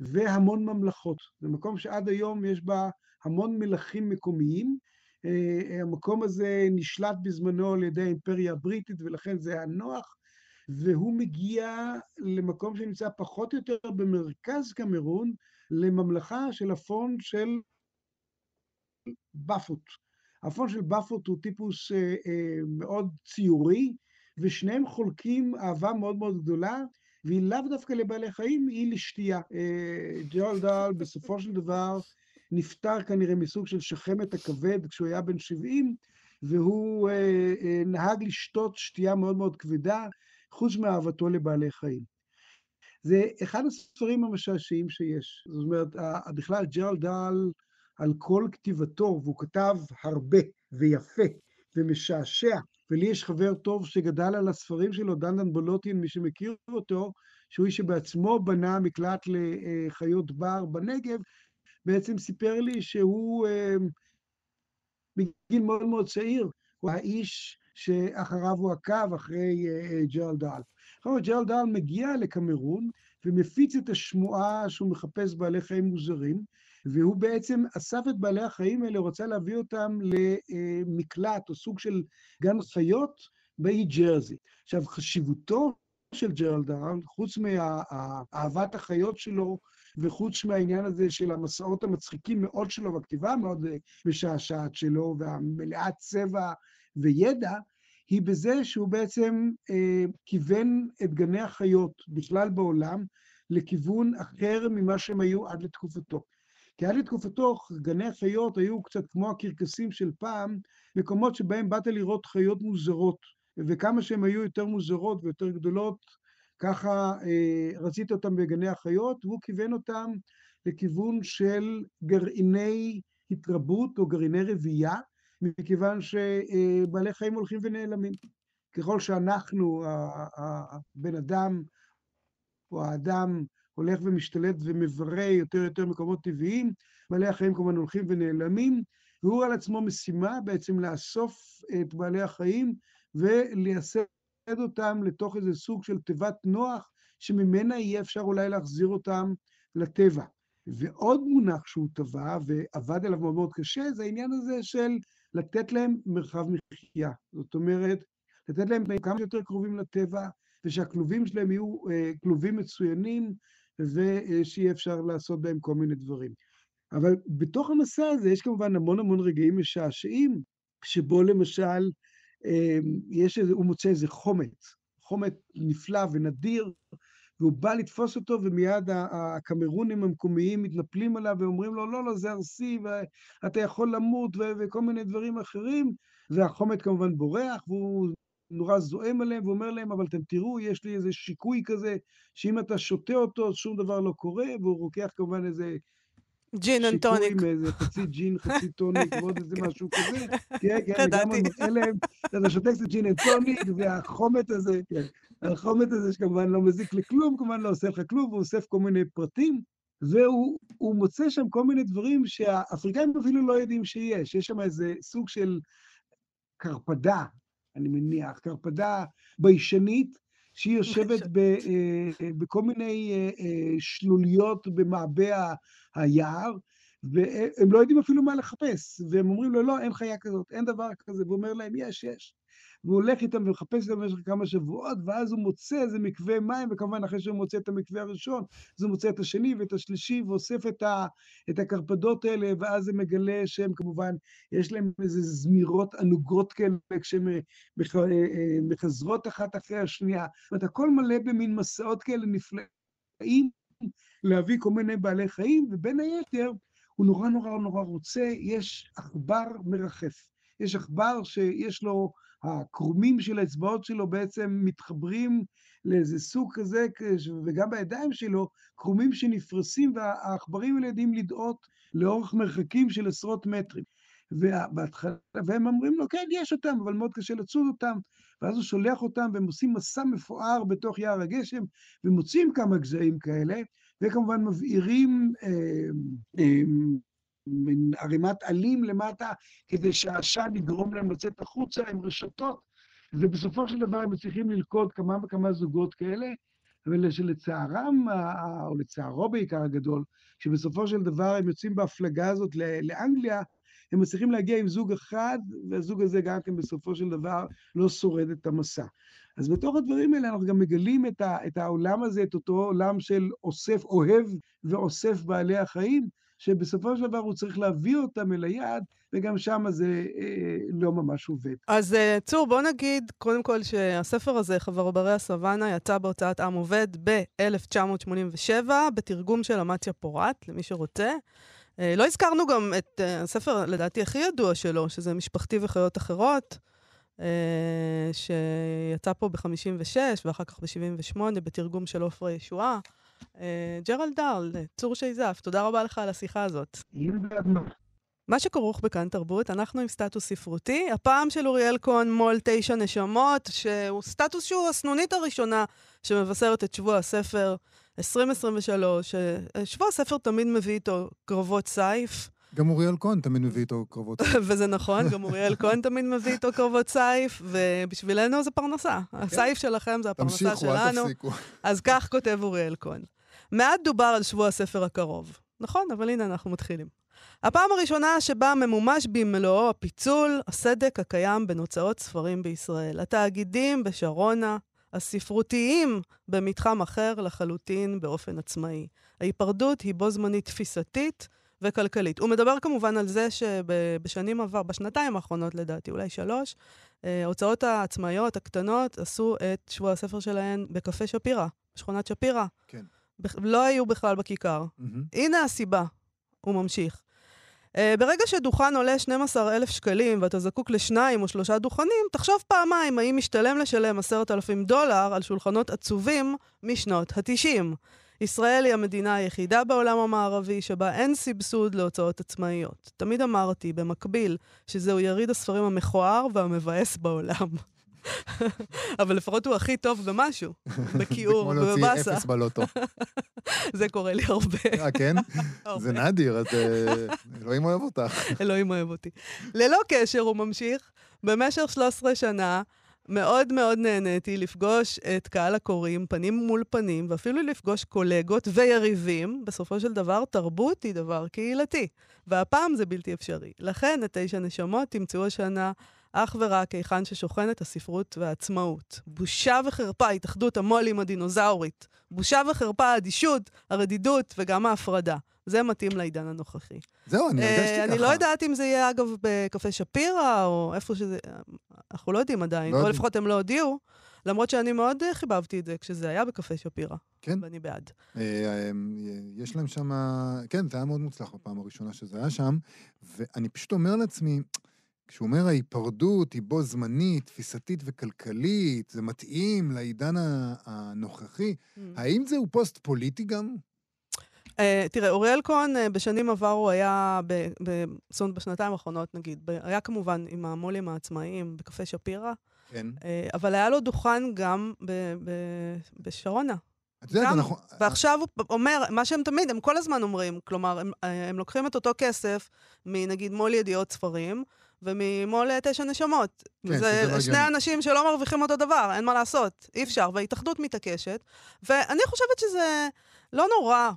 Speaker 7: והמון ממלכות. זה מקום שעד היום יש בה המון מלכים מקומיים. אה, המקום הזה נשלט בזמנו על ידי האימפריה הבריטית, ולכן זה היה נוח, והוא מגיע למקום שנמצא פחות או יותר במרכז קמרון, לממלכה של הפון של באפוט. הפון של באפוט הוא טיפוס אה, אה, מאוד ציורי, ושניהם חולקים אהבה מאוד מאוד גדולה, והיא לאו דווקא לבעלי חיים, היא לשתייה. אה, ג'רל דל בסופו של דבר נפטר כנראה מסוג של שחמת הכבד כשהוא היה בן 70, והוא נהג לשתות שתייה מאוד מאוד כבדה, חוץ מאהבתו לבעלי חיים. זה אחד הספרים המשעשעים שיש. זאת אומרת, בכלל ג'רל דל, על כל כתיבתו, והוא כתב הרבה ויפה ומשעשע, ולי יש חבר טוב שגדל על הספרים שלו, דנדן בולוטין, מי שמכיר אותו, שהוא איש שבעצמו בנה מקלט לחיות בר בנגב, בעצם סיפר לי שהוא אה, בגיל מאוד מאוד צעיר, הוא האיש שאחריו הוא עקב אחרי אה, ג'רל דל. עכשיו ג'רל דל מגיע לקמרון ומפיץ את השמועה שהוא מחפש בעלי חיים מוזרים, והוא בעצם אסף את בעלי החיים האלה, רוצה להביא אותם למקלט או סוג של גן חיות באי ג'רזי. עכשיו, חשיבותו של ג'רל דל, חוץ מאהבת החיות שלו, וחוץ מהעניין הזה של המסעות המצחיקים מאוד שלו, והכתיבה המאוד משעשעת שלו, והמלאת צבע וידע, היא בזה שהוא בעצם אה, כיוון את גני החיות בכלל בעולם לכיוון אחר ממה שהם היו עד לתקופתו. כי עד לתקופתו גני החיות היו קצת כמו הקרקסים של פעם, מקומות שבהם באת לראות חיות מוזרות, וכמה שהן היו יותר מוזרות ויותר גדולות, ככה אה, רצית אותם בגני החיות, והוא כיוון אותם לכיוון של גרעיני התרבות או גרעיני רבייה, מכיוון שבעלי חיים הולכים ונעלמים. ככל שאנחנו, הבן אדם או האדם, הולך ומשתלט ומברא יותר ויותר מקומות טבעיים, בעלי החיים כמובן הולכים ונעלמים, והוא על עצמו משימה בעצם לאסוף את בעלי החיים ולייסד אותם לתוך איזה סוג של תיבת נוח, שממנה יהיה אפשר אולי להחזיר אותם לטבע. ועוד מונח שהוא טבע ועבד עליו מאוד מאוד קשה, זה העניין הזה של לתת להם מרחב מחיה. זאת אומרת, לתת להם כמה שיותר קרובים לטבע, ושהכלובים שלהם יהיו אה, כלובים מצוינים, ושיהיה אפשר לעשות בהם כל מיני דברים. אבל בתוך המסע הזה יש כמובן המון המון רגעים משעשעים, שבו למשל אה, יש איזה, הוא מוצא איזה חומץ, חומץ נפלא ונדיר, והוא בא לתפוס אותו, ומיד הקמרונים המקומיים מתנפלים עליו ואומרים לו, לא, לא, זה ארסי, ואתה יכול למות, וכל מיני דברים אחרים, והחומץ כמובן בורח, והוא נורא זועם עליהם ואומר להם, אבל אתם תראו, יש לי איזה שיקוי כזה, שאם אתה שותה אותו, אז שום דבר לא קורה, והוא רוקח כמובן איזה...
Speaker 5: ג'ין אנד טוניק.
Speaker 7: שיקוי מאיזה חצי ג'ין, חצי טוניק, ועוד איזה משהו כזה. כן, כן, לגמרי מראה להם, אתה שותה קצת gin and tonic, והחומץ הזה, כן. החומץ הזה שכמובן לא מזיק לכלום, כמובן לא עושה לך כלום, הוא אוסף כל מיני פרטים, והוא מוצא שם כל מיני דברים שהאפריקאים אפילו לא יודעים שיש. יש שם איזה סוג של קרפדה, אני מניח, קרפדה ביישנית, שהיא יושבת ב, אה, בכל מיני אה, אה, שלוליות במעבה היער, והם לא יודעים אפילו מה לחפש, והם אומרים לו, לא, אין חיה כזאת, אין דבר כזה, והוא אומר להם, יש, יש. והוא הולך איתם ומחפש אותם במשך כמה שבועות, ואז הוא מוצא איזה מקווה מים, וכמובן אחרי שהוא מוצא את המקווה הראשון, אז הוא מוצא את השני ואת השלישי, ואוסף את, ה, את הקרפדות האלה, ואז זה מגלה שהם כמובן, יש להם איזה זמירות ענוגות כאלה, כשהן אה, אה, אה, מחזרות אחת אחרי השנייה. זאת אומרת, הכל מלא במין מסעות כאלה נפלאים, להביא כל מיני בעלי חיים, ובין היתר, הוא נורא נורא נורא רוצה, יש עכבר מרחף. יש עכבר שיש לו הקרומים של האצבעות שלו בעצם מתחברים לאיזה סוג כזה, וגם בידיים שלו, קרומים שנפרסים, והעכברים האלה יודעים לדאות לאורך מרחקים של עשרות מטרים. ובהתחלה, והם אומרים לו, כן, יש אותם, אבל מאוד קשה לצוד אותם. ואז הוא שולח אותם, והם עושים מסע מפואר בתוך יער הגשם, ומוצאים כמה גזעים כאלה, וכמובן מבעירים אה, אה, ערימת עלים למטה, כדי שהעשן יגרום להם לצאת החוצה עם רשתות, ובסופו של דבר הם מצליחים ללכוד כמה וכמה זוגות כאלה, ושלצערם, או לצערו בעיקר הגדול, שבסופו של דבר הם יוצאים בהפלגה הזאת לאנגליה, הם מצליחים להגיע עם זוג אחד, והזוג הזה גם כן בסופו של דבר לא שורד את המסע. אז בתוך הדברים האלה אנחנו גם מגלים את, ה, את העולם הזה, את אותו עולם של אוסף, אוהב ואוסף בעלי החיים, שבסופו של דבר הוא צריך להביא אותם אל היעד, וגם שם זה אה, לא ממש עובד.
Speaker 5: אז אה, צור, בוא נגיד קודם כל שהספר הזה, חברברי הסוואנה, יצא בהוצאת עם עובד ב-1987, בתרגום של אמציה פורט, למי שרוצה. אה, לא הזכרנו גם את אה, הספר, לדעתי, הכי ידוע שלו, שזה משפחתי וחיות אחרות, אה, שיצא פה ב-56 ואחר כך ב-78 בתרגום של עופרה ישועה. אה, ג'רלד דארל, אה, צור שייזף, תודה רבה לך על השיחה הזאת.
Speaker 7: מה.
Speaker 5: שכרוך בכאן תרבות, אנחנו עם סטטוס ספרותי. הפעם של אוריאל כהן מו"ל תשע נשמות, שהוא סטטוס שהוא הסנונית הראשונה שמבשרת את שבוע הספר 2023. אה, שבוע הספר תמיד מביא איתו קרבות סייף,
Speaker 4: גם אוריאל כהן תמיד מביא איתו קרבות.
Speaker 5: וזה נכון, גם אוריאל כהן תמיד מביא איתו קרבות סייף, ובשבילנו זה פרנסה. הסייף שלכם זה הפרנסה
Speaker 4: תמשיכו, אל
Speaker 5: שלנו.
Speaker 4: תפסיקו.
Speaker 5: אז כך כותב אוריאל כהן. מעט דובר על שבוע הספר הקרוב. נכון, אבל הנה אנחנו מתחילים. הפעם הראשונה שבה ממומש במלואו הפיצול, הסדק הקיים בין הוצאות ספרים בישראל. התאגידים בשרונה, הספרותיים במתחם אחר לחלוטין באופן עצמאי. ההיפרדות היא בו זמנית תפיסתית וכלכלית. הוא מדבר כמובן על זה שבשנים עבר, בשנתיים האחרונות לדעתי, אולי שלוש, אה, ההוצאות העצמאיות הקטנות עשו את שבוע הספר שלהן בקפה שפירא, בשכונת שפירא.
Speaker 4: כן.
Speaker 5: לא היו בכלל בכיכר.
Speaker 4: מהמם.
Speaker 5: הנה הסיבה, הוא ממשיך. Uh, ברגע שדוכן עולה 12,000 שקלים ואתה זקוק לשניים או שלושה דוכנים, תחשוב פעמיים האם משתלם לשלם 10,000 דולר על שולחנות עצובים משנות ה-90. ישראל היא המדינה היחידה בעולם המערבי שבה אין סבסוד להוצאות עצמאיות. תמיד אמרתי, במקביל, שזהו יריד הספרים המכוער והמבאס בעולם. אבל לפחות הוא הכי טוב במשהו, בכיעור
Speaker 4: זה כמו להוציא. אפס בלוטו.
Speaker 5: זה קורה לי הרבה.
Speaker 4: אה, כן? זה נדיר, אז אה, אלוהים אוהב אותך.
Speaker 5: אלוהים אוהב אותי. ללא קשר, הוא ממשיך, במשך 13 שנה מאוד מאוד נהניתי לפגוש את קהל הקוראים פנים מול פנים, ואפילו לפגוש קולגות ויריבים. בסופו של דבר, תרבות היא דבר קהילתי, והפעם זה בלתי אפשרי. לכן, את תשע נשמות תמצאו השנה אך ורק היכן ששוכנת הספרות והעצמאות. בושה וחרפה, התאחדות המו"לים הדינוזאורית. בושה וחרפה, האדישות, הרדידות וגם ההפרדה. זה מתאים לעידן הנוכחי.
Speaker 4: זהו, אני הרגשתי
Speaker 5: אה,
Speaker 4: ככה.
Speaker 5: אני לא יודעת אם זה יהיה, אגב, בקפה שפירא, או איפה שזה... אנחנו לא יודעים עדיין,
Speaker 4: לא
Speaker 5: או. לפחות הם לא הודיעו, למרות שאני מאוד אה, חיבבתי את זה כשזה היה בקפה שפירא,
Speaker 4: כן.
Speaker 5: ואני בעד.
Speaker 4: אה, יש להם שם, כן, זה היה מאוד מוצלח בפעם הראשונה שזה היה שם, ואני פשוט אומר לעצמי, כשהוא אומר ההיפרדות היא בו זמנית, תפיסתית וכלכלית, זה מתאים לעידן הנוכחי, האם זהו פוסט פוליטי גם?
Speaker 5: אה, תראה, אוריאל כהן אה, בשנים עבר הוא היה, ב- ב- זאת אומרת, בשנתיים האחרונות נגיד, ב- היה כמובן עם המו"לים העצמאיים בקפה שפירא,
Speaker 4: כן.
Speaker 5: אה, אבל היה לו דוכן גם ב- ב- בשרונה.
Speaker 4: את יודעת, אנחנו...
Speaker 5: ועכשיו הוא אומר, מה שהם תמיד, הם כל הזמן אומרים, כלומר, הם, הם לוקחים את אותו כסף מנגיד מו"ל ידיעות ספרים, וממו"ל אה, תשע נשמות.
Speaker 4: כן,
Speaker 5: זה
Speaker 4: לא
Speaker 5: שני
Speaker 4: הגיוני.
Speaker 5: אנשים שלא מרוויחים אותו דבר, אין מה לעשות, אי אפשר, וההתאחדות מתעקשת. ואני חושבת שזה לא נורא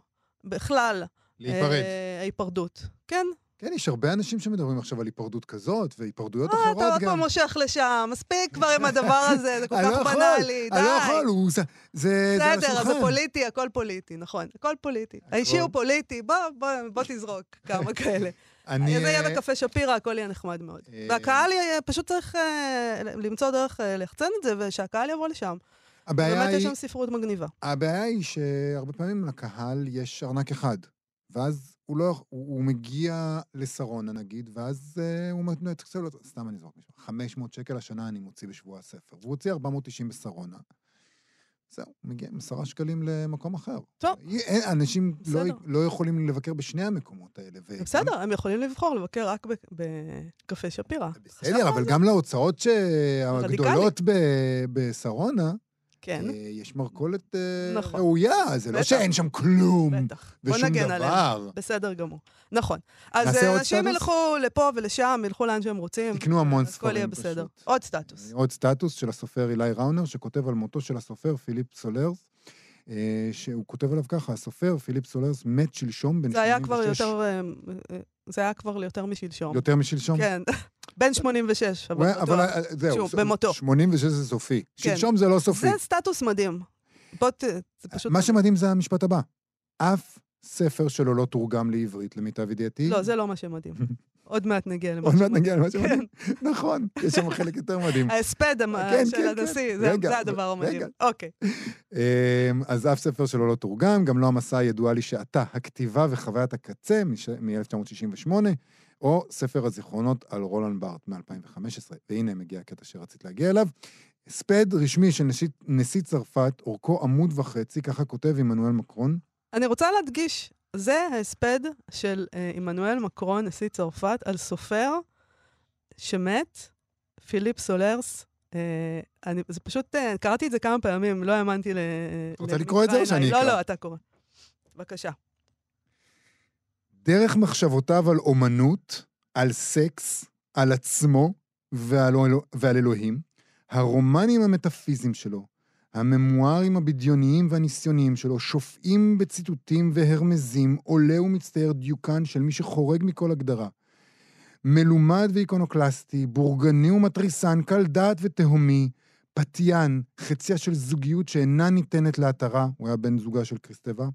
Speaker 5: בכלל,
Speaker 4: להיפרד.
Speaker 5: אה, ההיפרדות. כן?
Speaker 4: כן, יש הרבה אנשים שמדברים עכשיו על היפרדות כזאת, והיפרדויות
Speaker 5: אה,
Speaker 4: אחרות
Speaker 5: אתה עוד
Speaker 4: גם.
Speaker 5: פעם מושך לשם, מספיק כבר עם הדבר הזה, זה כל כך
Speaker 4: לא
Speaker 5: בנאלי, די.
Speaker 4: אני לא יכול, הוא... זה, על
Speaker 5: בסדר,
Speaker 4: השולחן.
Speaker 5: זה פוליטי, הכל פוליטי, נכון. הכל פוליטי. האישי הוא פוליטי, בוא, תזרוק כמה כאלה.
Speaker 4: אני...
Speaker 5: זה יהיה
Speaker 4: אה,
Speaker 5: בקפה שפירא, הכל יהיה נחמד מאוד.
Speaker 4: אה,
Speaker 5: והקהל פשוט צריך למצוא דרך ליחצן את זה, ושהקהל יבוא לשם.
Speaker 4: הבעיה
Speaker 5: באמת יש
Speaker 4: היא,
Speaker 5: שם ספרות מגניבה.
Speaker 4: הבעיה היא שהרבה פעמים לקהל יש ארנק אחד, ואז הוא לא, הוא, הוא מגיע לשרונה נגיד, ואז אה, הוא מתקצב לו, סתם אני זוכר מישהו, 500 שקל השנה אני מוציא בשבוע הספר, והוא הוציא 490 בשרונה. זהו, מגיע עם עשרה שקלים למקום אחר.
Speaker 5: טוב.
Speaker 4: אי- אין, אנשים לא,
Speaker 5: בסדר.
Speaker 4: לא יכולים לבקר בשני המקומות האלה. וגם-
Speaker 5: בסדר, הם יכולים לבחור לבקר רק בקפה שפירא.
Speaker 4: בסדר, אבל גם להוצאות הגדולות ב- בשרונה,
Speaker 5: כן,
Speaker 4: אה, יש מרכולת אה,
Speaker 5: נכון.
Speaker 4: ראויה, זה לא
Speaker 5: בטח.
Speaker 4: שאין שם כלום
Speaker 5: בטח. בוא
Speaker 4: ושום
Speaker 5: נגן עליהם.
Speaker 4: דבר.
Speaker 5: בסדר גמור. נכון. אז אה, אנשים? ילכו לפה ולשם, ילכו לאן שהם רוצים.
Speaker 4: תקנו המון
Speaker 5: אז הכל יהיה
Speaker 4: ספרים
Speaker 5: בסדר.
Speaker 4: פשוט.
Speaker 5: עוד סטטוס.
Speaker 4: עוד סטטוס של הסופר אילי ראונר, שכותב על מותו של הסופר פיליפ סולרס, שהוא כותב עליו ככה, הסופר פיליפ סולרס מת שלשום בן
Speaker 5: זה היה כבר
Speaker 4: 86.
Speaker 5: יותר... זה היה כבר יותר משלשום.
Speaker 4: יותר משלשום?
Speaker 5: כן. בן 86,
Speaker 4: הוא
Speaker 5: אבל
Speaker 4: היה- אבל
Speaker 5: בטוח.
Speaker 4: אה, זהו,
Speaker 5: במותו.
Speaker 4: 86 זה סופי.
Speaker 5: כן.
Speaker 4: שלשום זה לא סופי.
Speaker 5: זה סטטוס מדהים. בוא ת... זה פשוט...
Speaker 4: מה שמדהים זה המשפט הבא. אף ספר שלו לא תורגם לעברית, למיטב ידיעתי.
Speaker 5: לא, זה לא מה שמדהים. עוד מעט נגיע למה
Speaker 4: עוד מעט
Speaker 5: שמדהים.
Speaker 4: נגיע למה שמדהים.
Speaker 5: כן.
Speaker 4: נכון, יש שם חלק יותר מדהים.
Speaker 5: ההספד
Speaker 4: כן,
Speaker 5: של. הנשיא, זה- הדבר המדהים. אוקיי.
Speaker 4: אמ, אז אף ספר שלו לא תורגם, גם לא המסע הידועה לי שעתה, הכתיבה וחוויית הקצה מ-1998, או ספר הזיכרונות על רולנד בארט מ-2015. והנה מגיע הקטע שרצית להגיע אליו. הספד רשמי של נשיא, נשיא צרפת, אורכו עמוד וחצי, ככה כותב עמנואל מקרון.
Speaker 5: אני רוצה להדגיש, זה ההספד של אה, עמנואל מקרון, נשיא צרפת, על סופר שמת, פיליפ סולרס. אה, אני, זה פשוט, אה, קראתי את זה כמה פעמים, לא האמנתי ל...
Speaker 4: רוצה לקרוא את זה או שאני
Speaker 5: עיניי.
Speaker 4: אקרא?
Speaker 5: לא, לא, אתה קורא. בבקשה.
Speaker 4: דרך מחשבותיו על אומנות, על סקס, על עצמו ועל, ועל אלוהים, הרומנים המטאפיזיים שלו, הממוארים הבדיוניים והניסיוניים שלו, שופעים בציטוטים והרמזים, עולה ומצטייר דיוקן של מי שחורג מכל הגדרה. מלומד ואיקונוקלסטי, בורגני ומתריסן, קל דעת ותהומי, פתיין, חציה של זוגיות שאינה ניתנת להתרה, הוא היה בן זוגה של קריסטבה,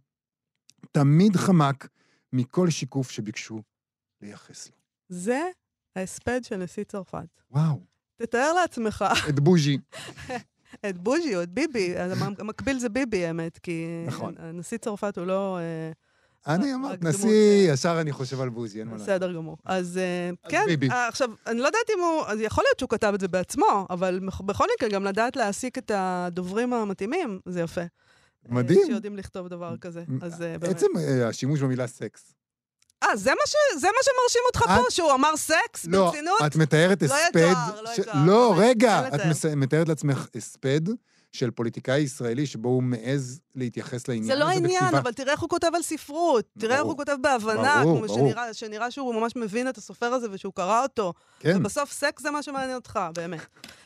Speaker 4: תמיד חמק מכל שיקוף שביקשו לייחס לו.
Speaker 5: זה ההספד של נשיא צרפת.
Speaker 4: וואו,
Speaker 5: תתאר לעצמך
Speaker 4: את בוז'י.
Speaker 5: את בוז'י או את ביבי, המ- המקביל זה ביבי, האמת, כי
Speaker 4: נכון.
Speaker 5: נשיא צרפת הוא לא... אה,
Speaker 4: אני
Speaker 5: רק
Speaker 4: אמרת,
Speaker 5: דמות,
Speaker 4: נשיא,
Speaker 5: אה,
Speaker 4: ישר אני חושב על בוז'י, אין מה לעשות.
Speaker 5: בסדר גמור. אז אה, כן, עכשיו, אני לא יודעת אם הוא, אז יכול להיות שהוא כתב את זה בעצמו, אבל בכל מקרה, גם לדעת להעסיק את הדוברים המתאימים, זה יפה. אה,
Speaker 4: מדהים.
Speaker 5: שיודעים לכתוב דבר כזה, אז אה, באמת.
Speaker 4: עצם אה, השימוש במילה סקס.
Speaker 5: אה, זה מה ש- זה מה שמרשים אותך פה,
Speaker 4: את-
Speaker 5: שהוא אמר סקס?
Speaker 4: לא,
Speaker 5: ברצינות?
Speaker 4: את מתארת
Speaker 5: לא
Speaker 4: הספד...
Speaker 5: יתואר, לא
Speaker 4: ש-
Speaker 5: יתואר.
Speaker 4: לא,
Speaker 5: באמת,
Speaker 4: רגע, את. מס- מתארת לעצמך הספד של פוליטיקאי ישראלי שבו הוא מעז להתייחס לעניין
Speaker 5: זה
Speaker 4: הזה
Speaker 5: לא העניין,
Speaker 4: בכתיבה.
Speaker 5: אבל תראה איך הוא כותב על ספרות. תראה איך
Speaker 4: ברור.
Speaker 5: הוא כותב בהבנה,
Speaker 4: ברור,
Speaker 5: כמו
Speaker 4: ברור.
Speaker 5: שנראה- שנראה שהוא ממש מבין את הסופר הזה ושהוא קרא אותו.
Speaker 4: כן,
Speaker 5: ובסוף סקס זה מה שמעניין אותך, באמת.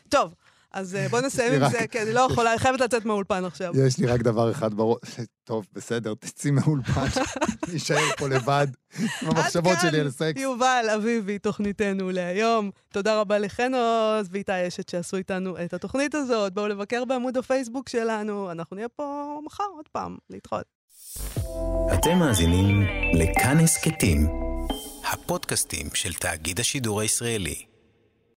Speaker 5: טוב, אז אה, בוא נסיים עם
Speaker 4: רק-
Speaker 5: זה, כי אני לא יכולה, אני חייבת לצאת מהאולפן עכשיו.
Speaker 4: יש לי רק דבר אחד בראש. טוב, בסדר, תצאי מהאולפן, נישאר פה לבד עם המחשבות שלי על סקס.
Speaker 5: יובל אביבי, תוכניתנו להיום. תודה רבה לחן עוז ואיתי אשת שעשו איתנו את התוכנית הזאת. בואו לבקר בעמוד הפייסבוק שלנו, אנחנו נהיה פה מחר עוד פעם, להתראות.
Speaker 1: אתם מאזינים לכאן הסכתים, הפודקאסטים של תאגיד השידור הישראלי.